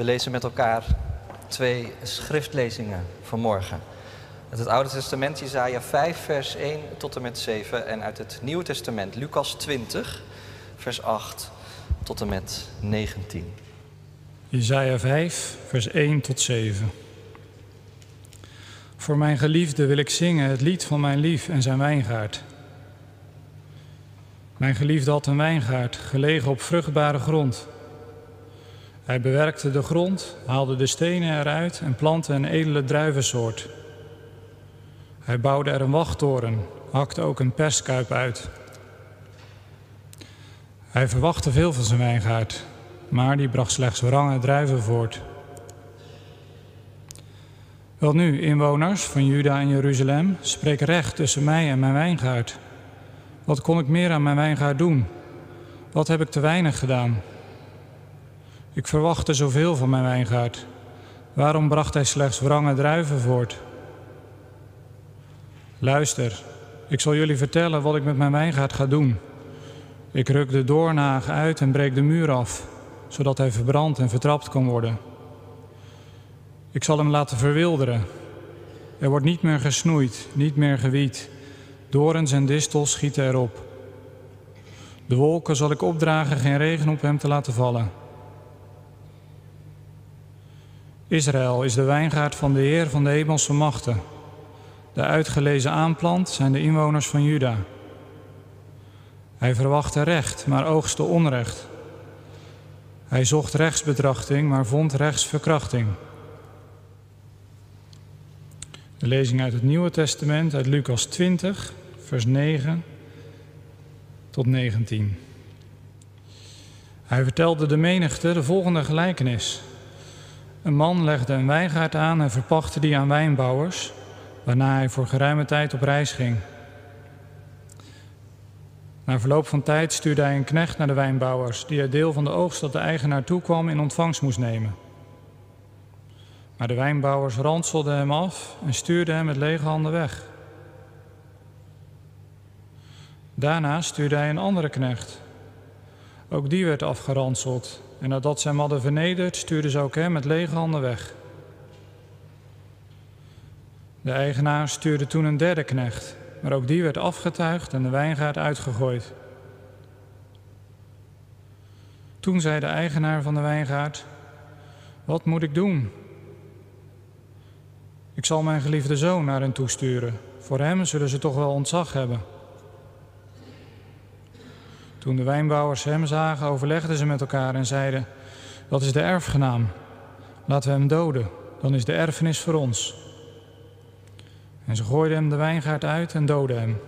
We lezen met elkaar twee schriftlezingen vanmorgen. Uit het Oude Testament, Jesaja 5, vers 1 tot en met 7. En uit het Nieuwe Testament, Lucas 20, vers 8 tot en met 19. Jesaja 5, vers 1 tot 7. Voor mijn geliefde wil ik zingen het lied van mijn lief en zijn wijngaard. Mijn geliefde had een wijngaard, gelegen op vruchtbare grond. Hij bewerkte de grond, haalde de stenen eruit en plantte een edele druivensoort. Hij bouwde er een wachttoren, hakte ook een perskuip uit. Hij verwachtte veel van zijn wijngaard, maar die bracht slechts wrange druiven voort. Wel nu, inwoners van Juda en Jeruzalem, spreek recht tussen mij en mijn wijngaard. Wat kon ik meer aan mijn wijngaard doen? Wat heb ik te weinig gedaan? Ik verwachtte zoveel van mijn wijngaard. Waarom bracht hij slechts wrange druiven voort? Luister, ik zal jullie vertellen wat ik met mijn wijngaard ga doen. Ik ruk de doornhagen uit en breek de muur af, zodat hij verbrand en vertrapt kan worden. Ik zal hem laten verwilderen. Er wordt niet meer gesnoeid, niet meer gewiet. Dorens en distels schieten erop. De wolken zal ik opdragen geen regen op hem te laten vallen. Israël is de wijngaard van de Heer van de hemelse machten. De uitgelezen aanplant zijn de inwoners van Juda. Hij verwachtte recht, maar oogste onrecht. Hij zocht rechtsbetrachting, maar vond rechtsverkrachting. De lezing uit het Nieuwe Testament, uit Lucas 20, vers 9 tot 19. Hij vertelde de menigte de volgende gelijkenis. Een man legde een wijngaard aan en verpachtte die aan wijnbouwers, waarna hij voor geruime tijd op reis ging. Na verloop van tijd stuurde hij een knecht naar de wijnbouwers, die het deel van de oogst dat de eigenaar toekwam in ontvangst moest nemen. Maar de wijnbouwers ranselden hem af en stuurden hem met lege handen weg. Daarna stuurde hij een andere knecht. Ook die werd afgeranseld en nadat ze hem hadden vernederd, stuurden ze ook hem met lege handen weg. De eigenaar stuurde toen een derde knecht, maar ook die werd afgetuigd en de wijngaard uitgegooid. Toen zei de eigenaar van de wijngaard: Wat moet ik doen? Ik zal mijn geliefde zoon naar hen toesturen. Voor hem zullen ze toch wel ontzag hebben. Toen de wijnbouwers hem zagen, overlegden ze met elkaar en zeiden: Dat is de erfgenaam. Laten we hem doden, dan is de erfenis voor ons. En ze gooiden hem de wijngaard uit en doodden hem.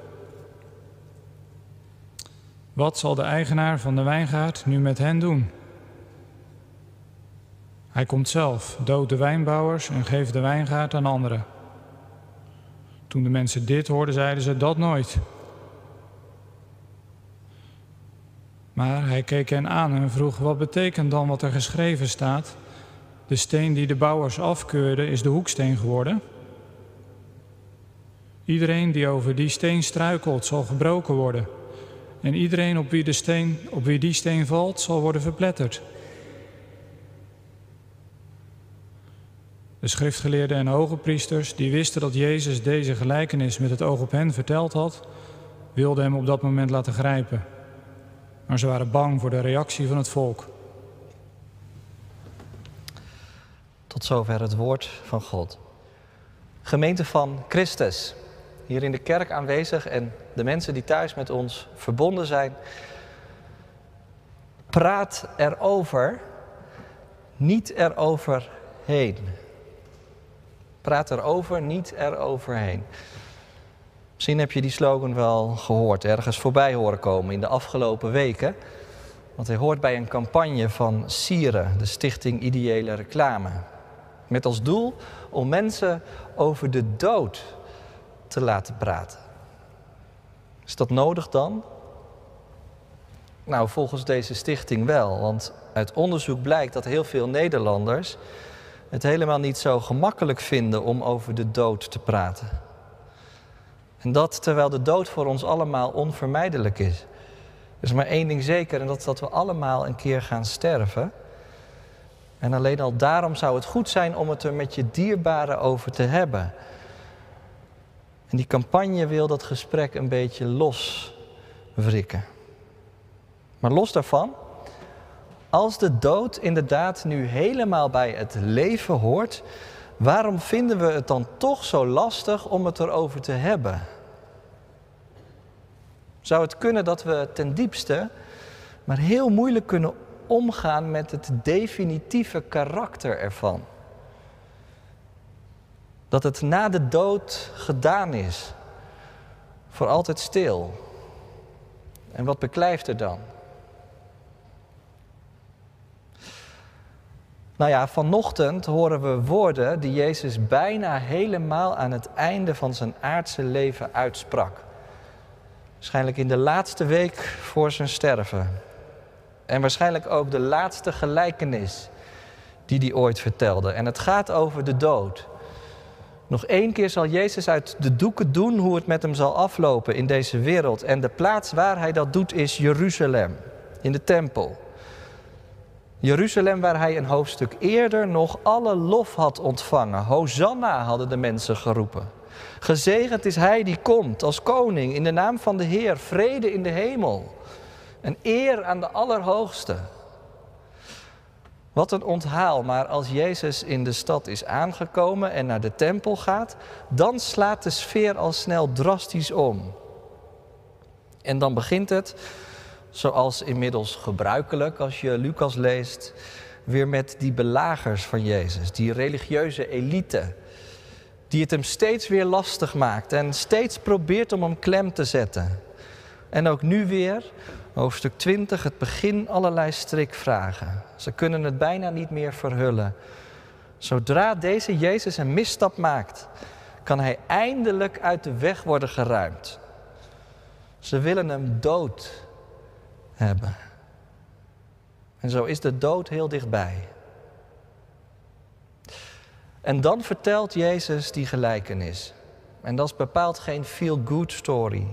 Wat zal de eigenaar van de wijngaard nu met hen doen? Hij komt zelf, doodt de wijnbouwers en geeft de wijngaard aan anderen. Toen de mensen dit hoorden, zeiden ze dat nooit. Maar hij keek hen aan en vroeg: Wat betekent dan wat er geschreven staat? De steen die de bouwers afkeurden is de hoeksteen geworden. Iedereen die over die steen struikelt, zal gebroken worden. En iedereen op wie, de steen, op wie die steen valt, zal worden verpletterd. De schriftgeleerden en hoge priesters, die wisten dat Jezus deze gelijkenis met het oog op hen verteld had, wilden hem op dat moment laten grijpen. Maar ze waren bang voor de reactie van het volk. Tot zover het woord van God. Gemeente van Christus, hier in de kerk aanwezig en de mensen die thuis met ons verbonden zijn. Praat erover, niet eroverheen. Praat erover, niet eroverheen. Misschien heb je die slogan wel gehoord, ergens voorbij horen komen in de afgelopen weken. Want hij hoort bij een campagne van Sieren, de Stichting Ideële Reclame. Met als doel om mensen over de dood te laten praten. Is dat nodig dan? Nou, volgens deze stichting wel, want uit onderzoek blijkt dat heel veel Nederlanders het helemaal niet zo gemakkelijk vinden om over de dood te praten. En dat terwijl de dood voor ons allemaal onvermijdelijk is. Er is maar één ding zeker en dat is dat we allemaal een keer gaan sterven. En alleen al daarom zou het goed zijn om het er met je dierbaren over te hebben. En die campagne wil dat gesprek een beetje loswrikken. Maar los daarvan, als de dood inderdaad nu helemaal bij het leven hoort, waarom vinden we het dan toch zo lastig om het erover te hebben? Zou het kunnen dat we ten diepste maar heel moeilijk kunnen omgaan met het definitieve karakter ervan? Dat het na de dood gedaan is, voor altijd stil. En wat beklijft er dan? Nou ja, vanochtend horen we woorden die Jezus bijna helemaal aan het einde van zijn aardse leven uitsprak. Waarschijnlijk in de laatste week voor zijn sterven. En waarschijnlijk ook de laatste gelijkenis die hij ooit vertelde. En het gaat over de dood. Nog één keer zal Jezus uit de doeken doen hoe het met hem zal aflopen in deze wereld. En de plaats waar hij dat doet is Jeruzalem, in de tempel. Jeruzalem waar hij een hoofdstuk eerder nog alle lof had ontvangen. Hosanna hadden de mensen geroepen. Gezegend is hij die komt als koning in de naam van de Heer, vrede in de hemel. Een eer aan de Allerhoogste. Wat een onthaal, maar als Jezus in de stad is aangekomen en naar de tempel gaat, dan slaat de sfeer al snel drastisch om. En dan begint het zoals inmiddels gebruikelijk als je Lucas leest, weer met die belagers van Jezus, die religieuze elite, die het hem steeds weer lastig maakt en steeds probeert om hem klem te zetten. En ook nu weer, hoofdstuk 20, het begin allerlei strikvragen. Ze kunnen het bijna niet meer verhullen. Zodra deze Jezus een misstap maakt, kan hij eindelijk uit de weg worden geruimd. Ze willen hem dood En zo is de dood heel dichtbij. En dan vertelt Jezus die gelijkenis. En dat is bepaald geen feel-good story.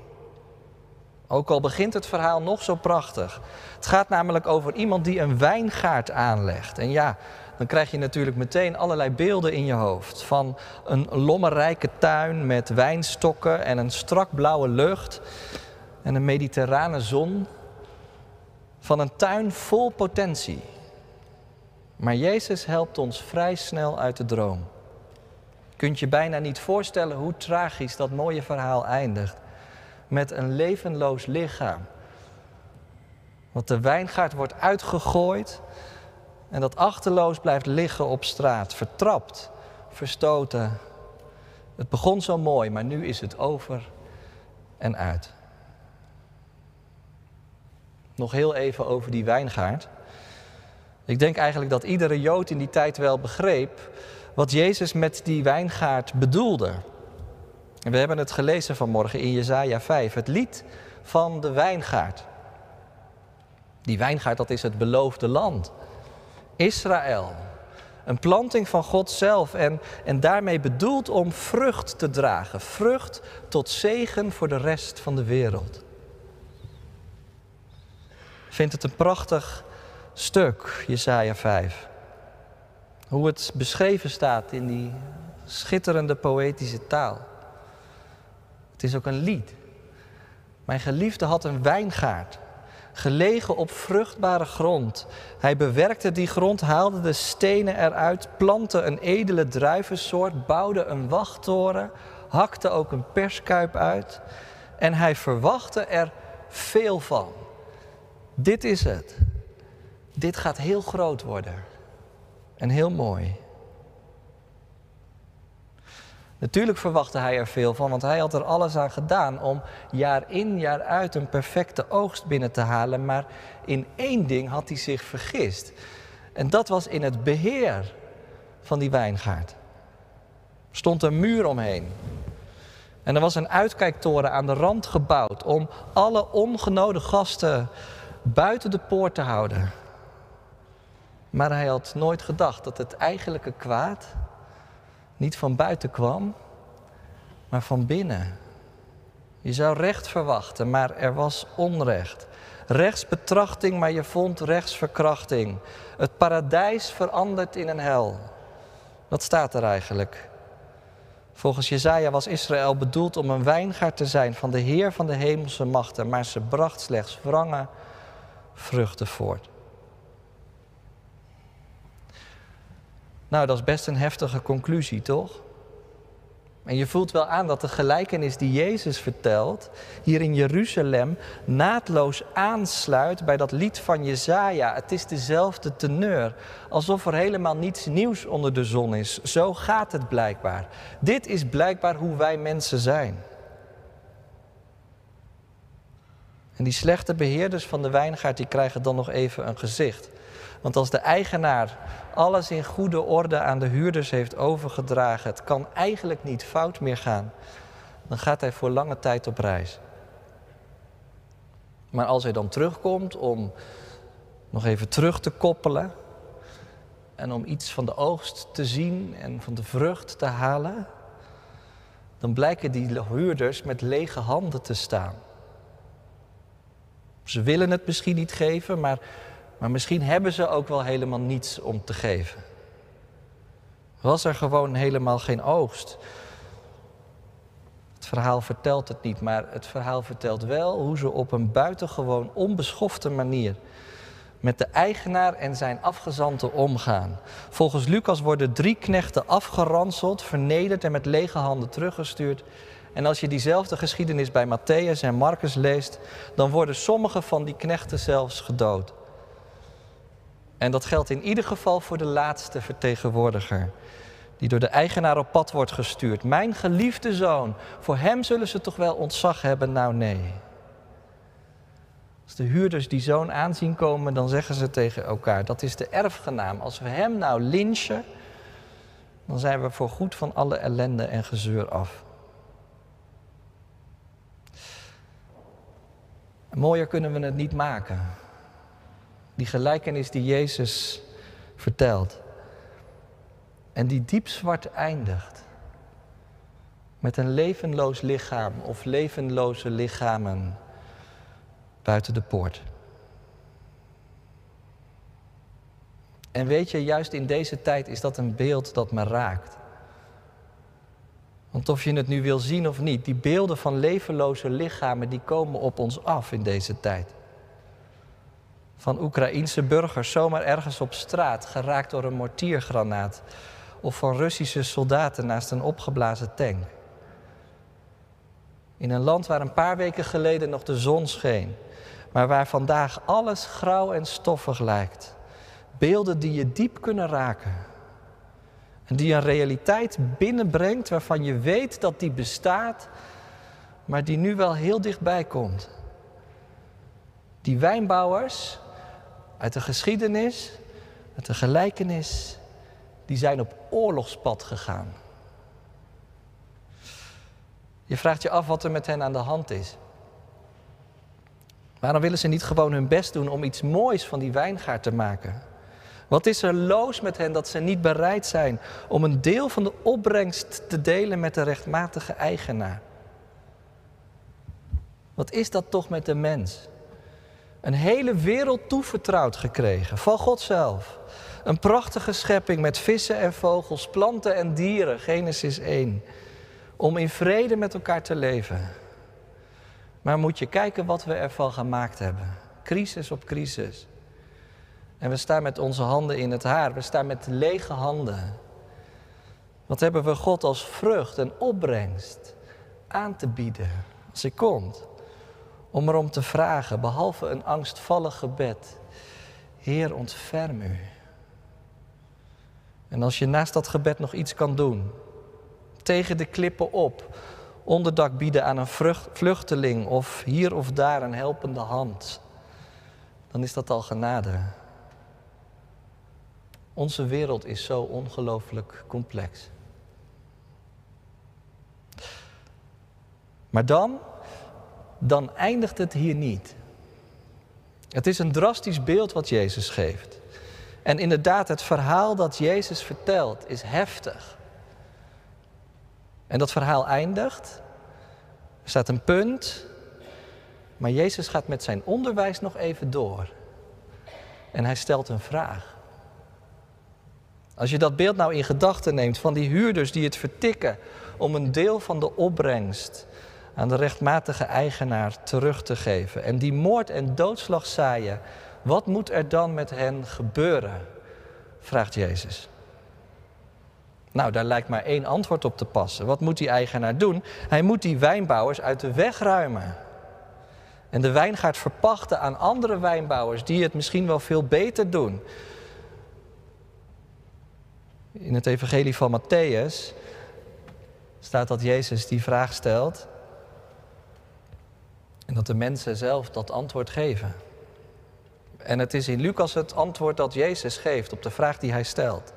Ook al begint het verhaal nog zo prachtig. Het gaat namelijk over iemand die een wijngaard aanlegt. En ja, dan krijg je natuurlijk meteen allerlei beelden in je hoofd. Van een lommerrijke tuin met wijnstokken en een strak blauwe lucht. En een mediterrane zon van een tuin vol potentie. Maar Jezus helpt ons vrij snel uit de droom. Kunt je bijna niet voorstellen hoe tragisch dat mooie verhaal eindigt. Met een levenloos lichaam. Want de wijngaard wordt uitgegooid en dat achterloos blijft liggen op straat, vertrapt, verstoten. Het begon zo mooi, maar nu is het over en uit. Nog heel even over die wijngaard. Ik denk eigenlijk dat iedere Jood in die tijd wel begreep wat Jezus met die wijngaard bedoelde. We hebben het gelezen vanmorgen in Jesaja 5, het lied van de wijngaard. Die wijngaard, dat is het beloofde land. Israël. Een planting van God zelf en, en daarmee bedoeld om vrucht te dragen. Vrucht tot zegen voor de rest van de wereld vindt het een prachtig stuk, Jesaja 5. Hoe het beschreven staat in die schitterende poëtische taal. Het is ook een lied. Mijn geliefde had een wijngaard, gelegen op vruchtbare grond. Hij bewerkte die grond, haalde de stenen eruit, plantte een edele druivensoort, bouwde een wachttoren, hakte ook een perskuip uit. En hij verwachtte er veel van. Dit is het. Dit gaat heel groot worden. En heel mooi. Natuurlijk verwachtte hij er veel van, want hij had er alles aan gedaan om jaar in, jaar uit een perfecte oogst binnen te halen. Maar in één ding had hij zich vergist. En dat was in het beheer van die wijngaard. Stond een muur omheen. En er was een uitkijktoren aan de rand gebouwd om alle ongenode gasten buiten de poort te houden. Maar hij had nooit gedacht dat het eigenlijke kwaad niet van buiten kwam, maar van binnen. Je zou recht verwachten, maar er was onrecht. Rechtsbetrachting, maar je vond rechtsverkrachting. Het paradijs verandert in een hel. Wat staat er eigenlijk? Volgens Jezaja was Israël bedoeld om een wijngaard te zijn van de Heer van de hemelse machten, maar ze bracht slechts wrange vruchten voort. Nou, dat is best een heftige conclusie, toch? En je voelt wel aan dat de gelijkenis die Jezus vertelt, hier in Jeruzalem, naadloos aansluit bij dat lied van Jezaja. Het is dezelfde teneur, alsof er helemaal niets nieuws onder de zon is. Zo gaat het blijkbaar. Dit is blijkbaar hoe wij mensen zijn. En die slechte beheerders van de wijngaard, die krijgen dan nog even een gezicht. Want als de eigenaar alles in goede orde aan de huurders heeft overgedragen, het kan eigenlijk niet fout meer gaan, dan gaat hij voor lange tijd op reis. Maar als hij dan terugkomt om nog even terug te koppelen en om iets van de oogst te zien en van de vrucht te halen, dan blijken die huurders met lege handen te staan. Ze willen het misschien niet geven, maar maar misschien hebben ze ook wel helemaal niets om te geven. Was er gewoon helemaal geen oogst? Het verhaal vertelt het niet, maar het verhaal vertelt wel hoe ze op een buitengewoon onbeschofte manier met de eigenaar en zijn afgezanten omgaan. Volgens Lucas worden drie knechten afgeranseld, vernederd en met lege handen teruggestuurd. En als je diezelfde geschiedenis bij Matthäus en Marcus leest, dan worden sommige van die knechten zelfs gedood. En dat geldt in ieder geval voor de laatste vertegenwoordiger, die door de eigenaar op pad wordt gestuurd. Mijn geliefde zoon, voor hem zullen ze toch wel ontzag hebben? Nou nee. Als de huurders die zoon aanzien komen, dan zeggen ze tegen elkaar, dat is de erfgenaam. Als we hem nou lynchen, dan zijn we voor goed van alle ellende en gezeur af. Mooier kunnen we het niet maken. Die gelijkenis die Jezus vertelt. En die diep zwart eindigt. Met een levenloos lichaam of levenloze lichamen buiten de poort. En weet je, juist in deze tijd is dat een beeld dat me raakt. Want of je het nu wil zien of niet, die beelden van levenloze lichamen die komen op ons af in deze tijd van Oekraïense burgers zomaar ergens op straat geraakt door een mortiergranaat of van Russische soldaten naast een opgeblazen tank. In een land waar een paar weken geleden nog de zon scheen, maar waar vandaag alles grauw en stoffig lijkt. Beelden die je diep kunnen raken. En die een realiteit binnenbrengt waarvan je weet dat die bestaat, maar die nu wel heel dichtbij komt. Die wijnbouwers uit de geschiedenis, uit de gelijkenis, die zijn op oorlogspad gegaan. Je vraagt je af wat er met hen aan de hand is. Waarom willen ze niet gewoon hun best doen om iets moois van die wijngaard te maken? Wat is er loos met hen dat ze niet bereid zijn om een deel van de opbrengst te delen met de rechtmatige eigenaar? Wat is dat toch met de mens? een hele wereld toevertrouwd gekregen van God zelf. Een prachtige schepping met vissen en vogels, planten en dieren, Genesis 1. Om in vrede met elkaar te leven. Maar moet je kijken wat we ervan gemaakt hebben. Crisis op crisis. En we staan met onze handen in het haar. We staan met lege handen. Wat hebben we God als vrucht en opbrengst aan te bieden als hij komt? om erom te vragen, behalve een angstvallig gebed. Heer, ontferm u. En als je naast dat gebed nog iets kan doen, tegen de klippen op, onderdak bieden aan een vluchteling of hier of daar een helpende hand, dan is dat al genade. Onze wereld is zo ongelooflijk complex. Maar dan dan eindigt het hier niet. Het is een drastisch beeld wat Jezus geeft. En inderdaad, het verhaal dat Jezus vertelt is heftig. En dat verhaal eindigt. Er staat een punt, maar Jezus gaat met zijn onderwijs nog even door. En hij stelt een vraag. Als je dat beeld nou in gedachten neemt van die huurders die het vertikken om een deel van de opbrengst aan de rechtmatige eigenaar terug te geven en die moord en doodslag zaaien, wat moet er dan met hen gebeuren? vraagt Jezus. Nou, daar lijkt maar één antwoord op te passen. Wat moet die eigenaar doen? Hij moet die wijnbouwers uit de weg ruimen. En de wijngaard verpachten aan andere wijnbouwers die het misschien wel veel beter doen. In het evangelie van Matthäus staat dat Jezus die vraag stelt en dat de mensen zelf dat antwoord geven. En het is in Lucas het antwoord dat Jezus geeft op de vraag die hij stelt.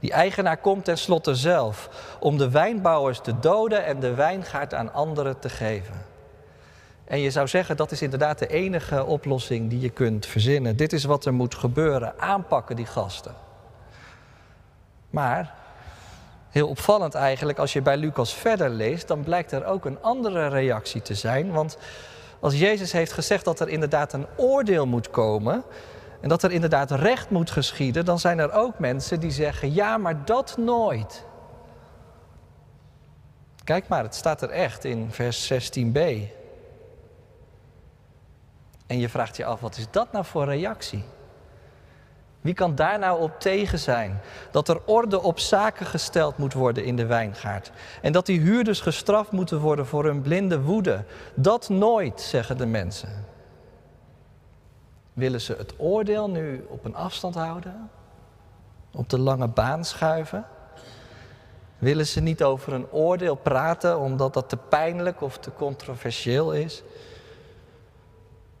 Die eigenaar komt tenslotte zelf om de wijnbouwers te doden en de wijngaard aan anderen te geven. En je zou zeggen dat is inderdaad de enige oplossing die je kunt verzinnen. Dit is wat er moet gebeuren. Aanpakken die gasten. Maar heel opvallend eigenlijk, als je bij Lucas verder leest, dan blijkt er ook een andere reactie te zijn. Want als Jezus heeft gezegd dat er inderdaad een oordeel moet komen en dat er inderdaad recht moet geschieden, dan zijn er ook mensen die zeggen: ja, maar dat nooit. Kijk maar, het staat er echt in vers 16b. En je vraagt je af, wat is dat nou voor reactie? Wie kan daar nou op tegen zijn? Dat er orde op zaken gesteld moet worden in de wijngaard. En dat die huurders gestraft moeten worden voor hun blinde woede. Dat nooit, zeggen de mensen. Willen ze het oordeel nu op een afstand houden? Op de lange baan schuiven? Willen ze niet over een oordeel praten omdat dat te pijnlijk of te controversieel is?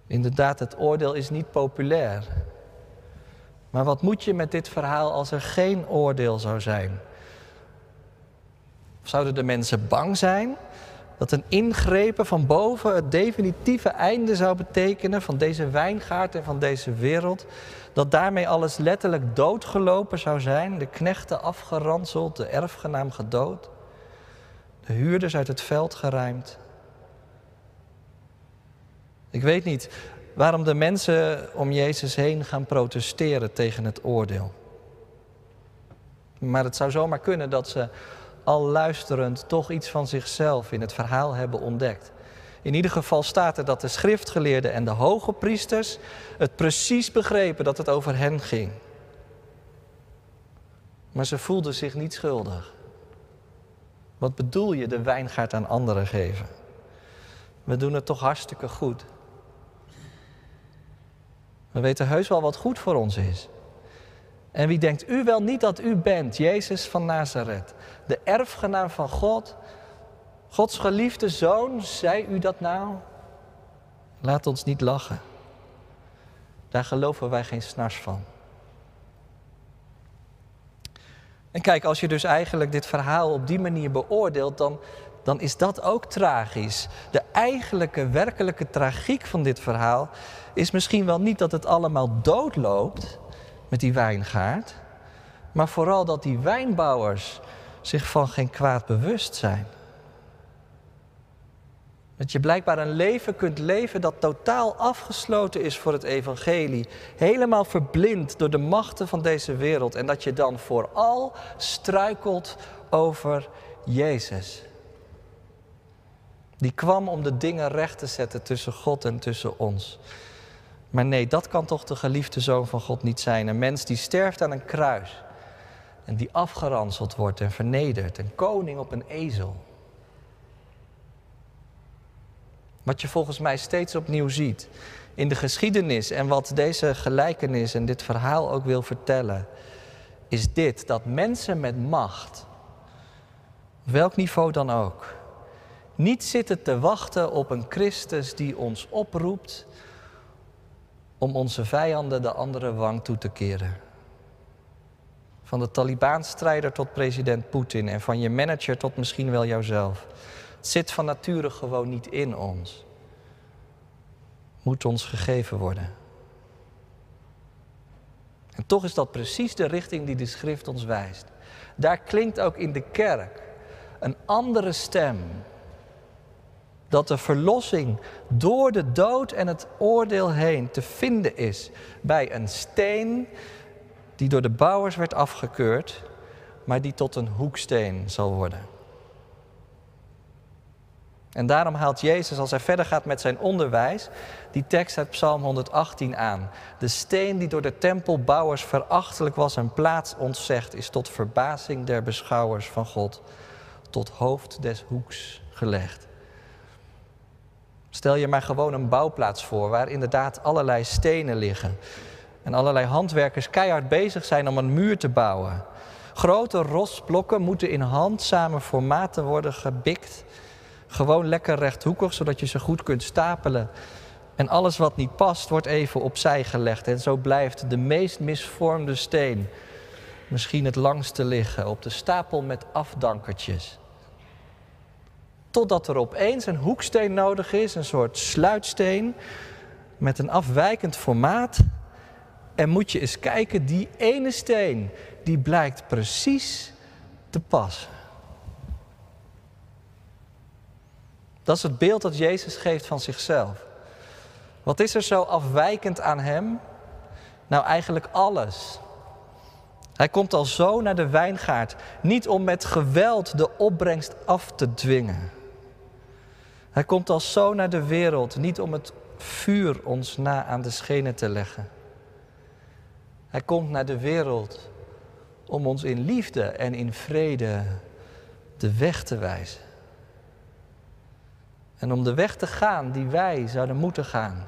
Inderdaad, het oordeel is niet populair. Maar wat moet je met dit verhaal als er geen oordeel zou zijn? Zouden de mensen bang zijn dat een ingrepen van boven het definitieve einde zou betekenen van deze wijngaard en van deze wereld? Dat daarmee alles letterlijk doodgelopen zou zijn, de knechten afgeranseld, de erfgenaam gedood, de huurders uit het veld geruimd? Ik weet niet waarom de mensen om Jezus heen gaan protesteren tegen het oordeel. Maar het zou zomaar kunnen dat ze al luisterend toch iets van zichzelf in het verhaal hebben ontdekt. In ieder geval staat er dat de schriftgeleerden en de hoge priesters het precies begrepen dat het over hen ging. Maar ze voelden zich niet schuldig. Wat bedoel je de wijngaard aan anderen geven? We doen het toch hartstikke goed. We weten heus wel wat goed voor ons is. En wie denkt u wel niet dat u bent, Jezus van Nazareth, de erfgenaam van God, Gods geliefde zoon, zei u dat nou? Laat ons niet lachen. Daar geloven wij geen snars van. En kijk, als je dus eigenlijk dit verhaal op die manier beoordeelt, dan, dan is dat ook tragisch. De eigenlijke, werkelijke tragiek van dit verhaal is misschien wel niet dat het allemaal doodloopt met die wijngaard, maar vooral dat die wijnbouwers zich van geen kwaad bewust zijn. Dat je blijkbaar een leven kunt leven dat totaal afgesloten is voor het evangelie. Helemaal verblind door de machten van deze wereld. En dat je dan vooral struikelt over Jezus. Die kwam om de dingen recht te zetten tussen God en tussen ons. Maar nee, dat kan toch de geliefde zoon van God niet zijn. Een mens die sterft aan een kruis. En die afgeranseld wordt en vernederd. Een koning op een ezel. Wat je volgens mij steeds opnieuw ziet in de geschiedenis en wat deze gelijkenis en dit verhaal ook wil vertellen, is dit: dat mensen met macht, welk niveau dan ook, niet zitten te wachten op een Christus die ons oproept om onze vijanden de andere wang toe te keren. Van de Taliban-strijder tot president Poetin en van je manager tot misschien wel jouzelf. Het zit van nature gewoon niet in ons. Moet ons gegeven worden. En toch is dat precies de richting die de schrift ons wijst. Daar klinkt ook in de kerk een andere stem Dat de verlossing door de dood en het oordeel heen te vinden is bij een steen die door de bouwers werd afgekeurd, maar die tot een hoeksteen zal worden. En daarom haalt Jezus, als hij verder gaat met zijn onderwijs, die tekst uit Psalm 118 aan. De steen die door de tempelbouwers verachtelijk was en plaats ontzegd, is tot verbazing der beschouwers van God, tot hoofd des hoeks gelegd. Stel je maar gewoon een bouwplaats voor waar inderdaad allerlei stenen liggen. En allerlei handwerkers keihard bezig zijn om een muur te bouwen. Grote rosblokken moeten in handzame formaten worden gebikt gewoon lekker rechthoekig, zodat je ze goed kunt stapelen. En alles wat niet past, wordt even opzij gelegd. En zo blijft de meest misvormde steen misschien het langste liggen op de stapel met afdankertjes. Totdat er opeens een hoeksteen nodig is, een soort sluitsteen met een afwijkend formaat. En moet je eens kijken, die ene steen, die blijkt precies te passen. Dat is het beeld dat Jezus geeft van zichzelf. Wat is er zo afwijkend aan hem? Nou, eigenlijk alles. Hij komt al zo naar de wijngaard, niet om met geweld de opbrengst af te dwingen. Hij komt al zo naar de wereld, niet om het vuur ons na aan de schenen te leggen. Hij komt naar de wereld om ons in liefde en in vrede de weg te wijzen. En om de weg te gaan die wij zouden moeten gaan.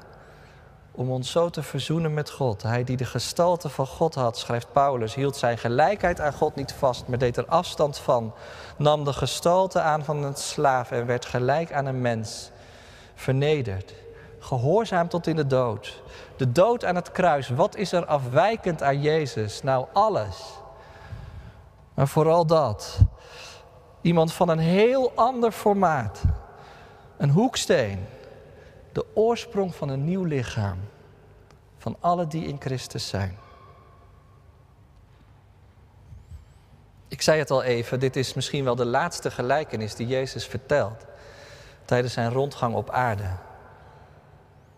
Om ons zo te verzoenen met God. Hij die de gestalte van God had, schrijft Paulus, hield zijn gelijkheid aan God niet vast, maar deed er afstand van. Nam de gestalte aan van een slaaf en werd gelijk aan een mens. Vernederd. Gehoorzaam tot in de dood. De dood aan het kruis. Wat is er afwijkend aan Jezus? Nou, alles. Maar vooral dat. Iemand van een heel ander formaat. Een hoeksteen. De oorsprong van een nieuw lichaam. Van alle die in Christus zijn. Ik zei het al even, dit is misschien wel de laatste gelijkenis die Jezus vertelt tijdens zijn rondgang op aarde.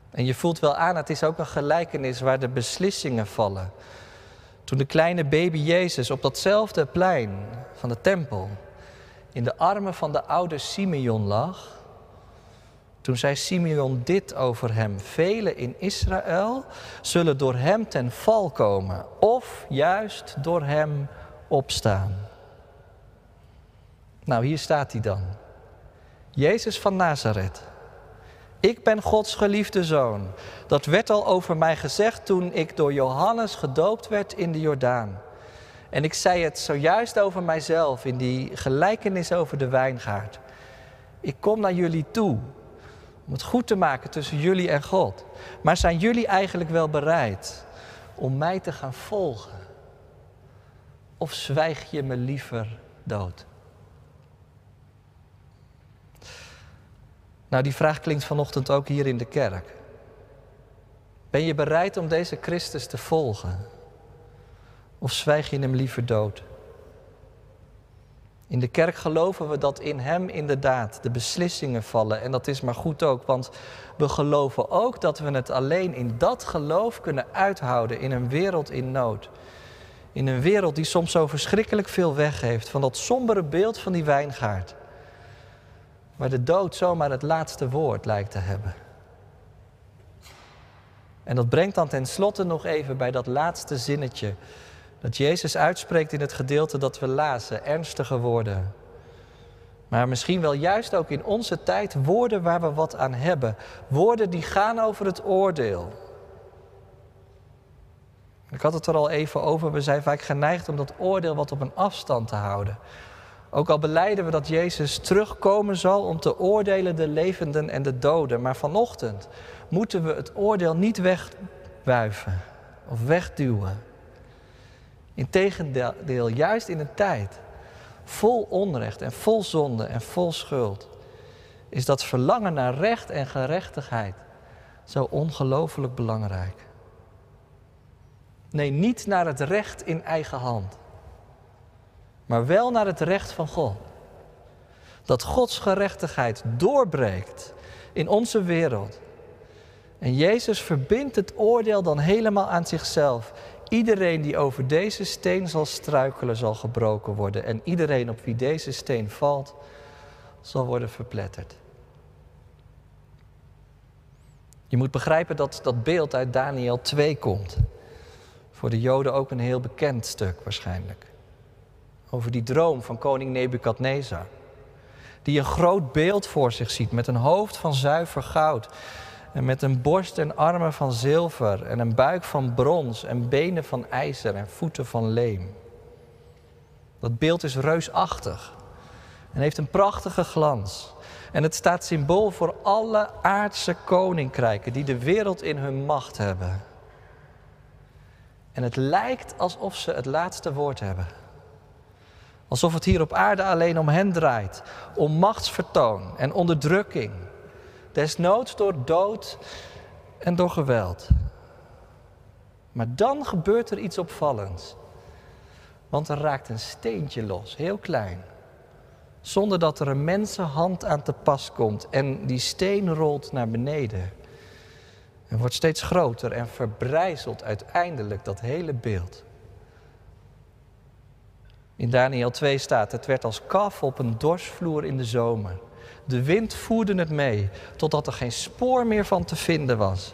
En je voelt wel aan, het is ook een gelijkenis waar de beslissingen vallen. Toen de kleine baby Jezus op datzelfde plein van de tempel in de armen van de oude Simeon lag, toen zei Simeon dit over hem: Velen in Israël zullen door hem ten val komen, of juist door hem opstaan. Nou, hier staat hij dan. Jezus van Nazareth. Ik ben Gods geliefde zoon. Dat werd al over mij gezegd toen ik door Johannes gedoopt werd in de Jordaan. En ik zei het zojuist over mijzelf in die gelijkenis over de wijngaard. Ik kom naar jullie toe om het goed te maken tussen jullie en God. Maar zijn jullie eigenlijk wel bereid om mij te gaan volgen? Of zwijg je me liever dood? Nou, die vraag klinkt vanochtend ook hier in de kerk. Ben je bereid om deze Christus te volgen? Of zwijg je hem liever dood? In de kerk geloven we dat in Hem inderdaad de beslissingen vallen. En dat is maar goed ook, want we geloven ook dat we het alleen in dat geloof kunnen uithouden in een wereld in nood. In een wereld die soms zo verschrikkelijk veel weggeeft van dat sombere beeld van die wijngaard. Waar de dood zomaar het laatste woord lijkt te hebben. En dat brengt dan tenslotte nog even bij dat laatste zinnetje dat Jezus uitspreekt in het gedeelte dat we lazen, ernstige woorden. Maar misschien wel juist ook in onze tijd woorden waar we wat aan hebben. Woorden die gaan over het oordeel. Ik had het er al even over, we zijn vaak geneigd om dat oordeel wat op een afstand te houden. Ook al beleiden we dat Jezus terugkomen zal om te oordelen de levenden en de doden. Maar vanochtend moeten we het oordeel niet wegwuiven of wegduwen. Integendeel, juist in een tijd vol onrecht en vol zonde en vol schuld, is dat verlangen naar recht en gerechtigheid zo ongelooflijk belangrijk. Nee, niet naar het recht in eigen hand, maar wel naar het recht van God. Dat Gods gerechtigheid doorbreekt in onze wereld. En Jezus verbindt het oordeel dan helemaal aan zichzelf. Iedereen die over deze steen zal struikelen, zal gebroken worden. En iedereen op wie deze steen valt, zal worden verpletterd. Je moet begrijpen dat dat beeld uit Daniel 2 komt. Voor de Joden ook een heel bekend stuk waarschijnlijk. Over die droom van koning Nebukadnezar. Die een groot beeld voor zich ziet met een hoofd van zuiver goud. En met een borst en armen van zilver. En een buik van brons en benen van ijzer en voeten van leem. Dat beeld is reusachtig en heeft een prachtige glans. En het staat symbool voor alle aardse koninkrijken die de wereld in hun macht hebben. En het lijkt alsof ze het laatste woord hebben. Alsof het hier op aarde alleen om hen draait, om machtsvertoon en onderdrukking. Desnoods door dood en door geweld. Maar dan gebeurt er iets opvallends. Want er raakt een steentje los, heel klein zonder dat er een mensenhand aan te pas komt en die steen rolt naar beneden. En wordt steeds groter en verbrijzelt uiteindelijk dat hele beeld. In Daniel 2 staat: Het werd als kaf op een dorsvloer in de zomer. De wind voerde het mee, totdat er geen spoor meer van te vinden was.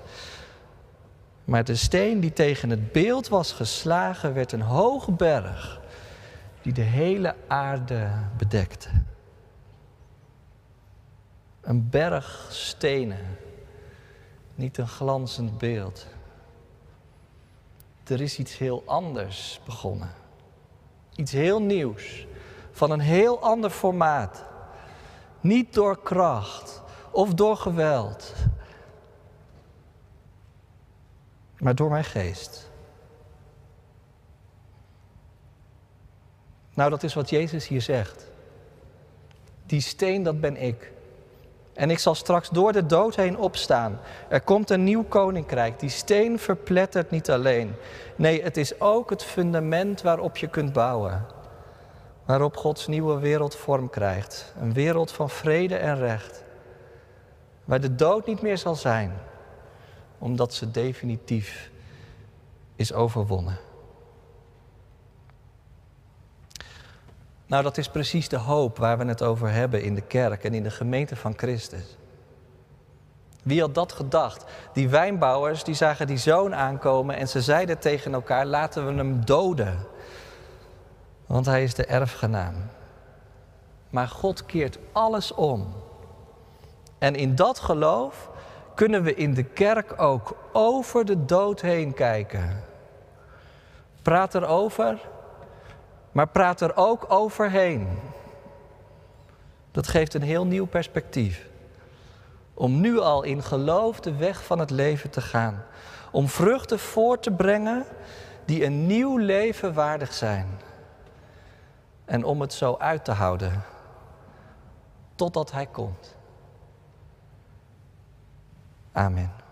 Maar de steen die tegen het beeld was geslagen, werd een hoge berg die de hele aarde bedekte. Een berg stenen, niet een glanzend beeld. Er is iets heel anders begonnen. Iets heel nieuws, van een heel ander formaat. Niet door kracht of door geweld, maar door mijn geest. Nou, dat is wat Jezus hier zegt. Die steen, dat ben ik. En ik zal straks door de dood heen opstaan. Er komt een nieuw koninkrijk. Die steen verplettert niet alleen. Nee, het is ook het fundament waarop je kunt bouwen. Waarop Gods nieuwe wereld vorm krijgt. Een wereld van vrede en recht. Waar de dood niet meer zal zijn, omdat ze definitief is overwonnen. Nou, dat is precies de hoop waar we het over hebben in de kerk en in de gemeente van Christus. Wie had dat gedacht? Die wijnbouwers die zagen die zoon aankomen en ze zeiden tegen elkaar: laten we hem doden. Want hij is de erfgenaam. Maar God keert alles om. En in dat geloof kunnen we in de kerk ook over de dood heen kijken. Praat erover maar praat er ook overheen. Dat geeft een heel nieuw perspectief. Om nu al in geloof de weg van het leven te gaan. Om vruchten voor te brengen die een nieuw leven waardig zijn. En om het zo uit te houden totdat Hij komt. Amen.